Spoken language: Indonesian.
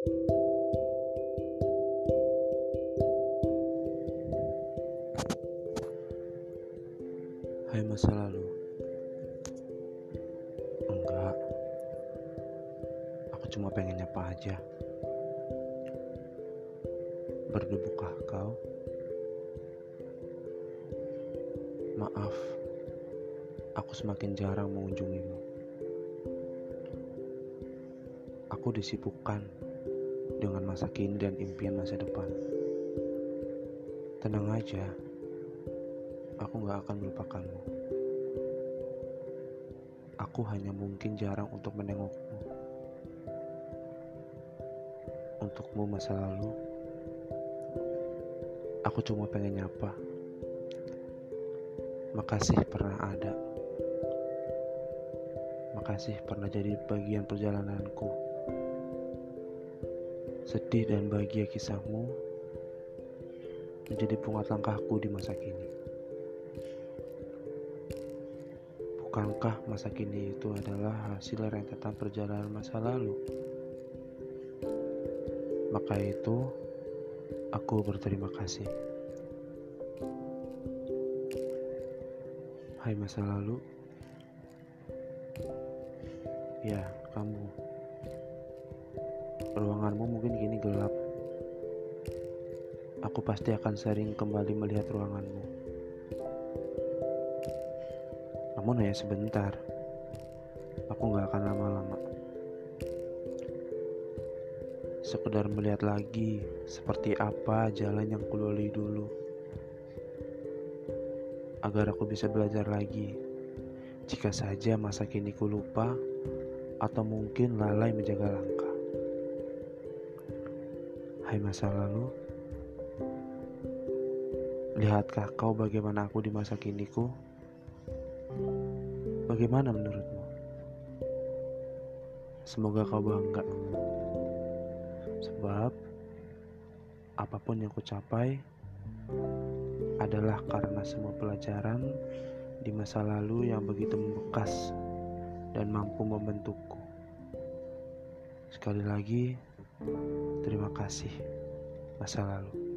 Hai masa lalu. Enggak. Aku cuma pengen nyapa aja. Berdebukah kau? Maaf. Aku semakin jarang mengunjungimu. Aku disibukkan dengan masa kini dan impian masa depan Tenang aja aku gak akan melupakanmu. Aku hanya mungkin jarang untuk menengokmu. Untukmu masa lalu, aku cuma pengen nyapa. Makasih pernah ada. Makasih pernah jadi bagian perjalananku. Sedih dan bahagia kisahmu menjadi pungat langkahku di masa kini. Bukankah masa kini itu adalah hasil rentetan perjalanan masa lalu? Maka itu, aku berterima kasih. Hai masa lalu, ya kamu. Ruanganmu mungkin kini gelap. Aku pasti akan sering kembali melihat ruanganmu. Namun hanya sebentar. Aku gak akan lama-lama. Sekedar melihat lagi seperti apa jalan yang kulalui dulu. Agar aku bisa belajar lagi. Jika saja masa kini ku lupa atau mungkin lalai menjaga langkah. Hai masa lalu, lihatkah kau bagaimana aku di masa kiniku? Bagaimana menurutmu? Semoga kau bangga. Sebab apa pun yang ku capai adalah karena semua pelajaran di masa lalu yang begitu membekas dan mampu membentukku. Sekali lagi, terima kasih masa lalu.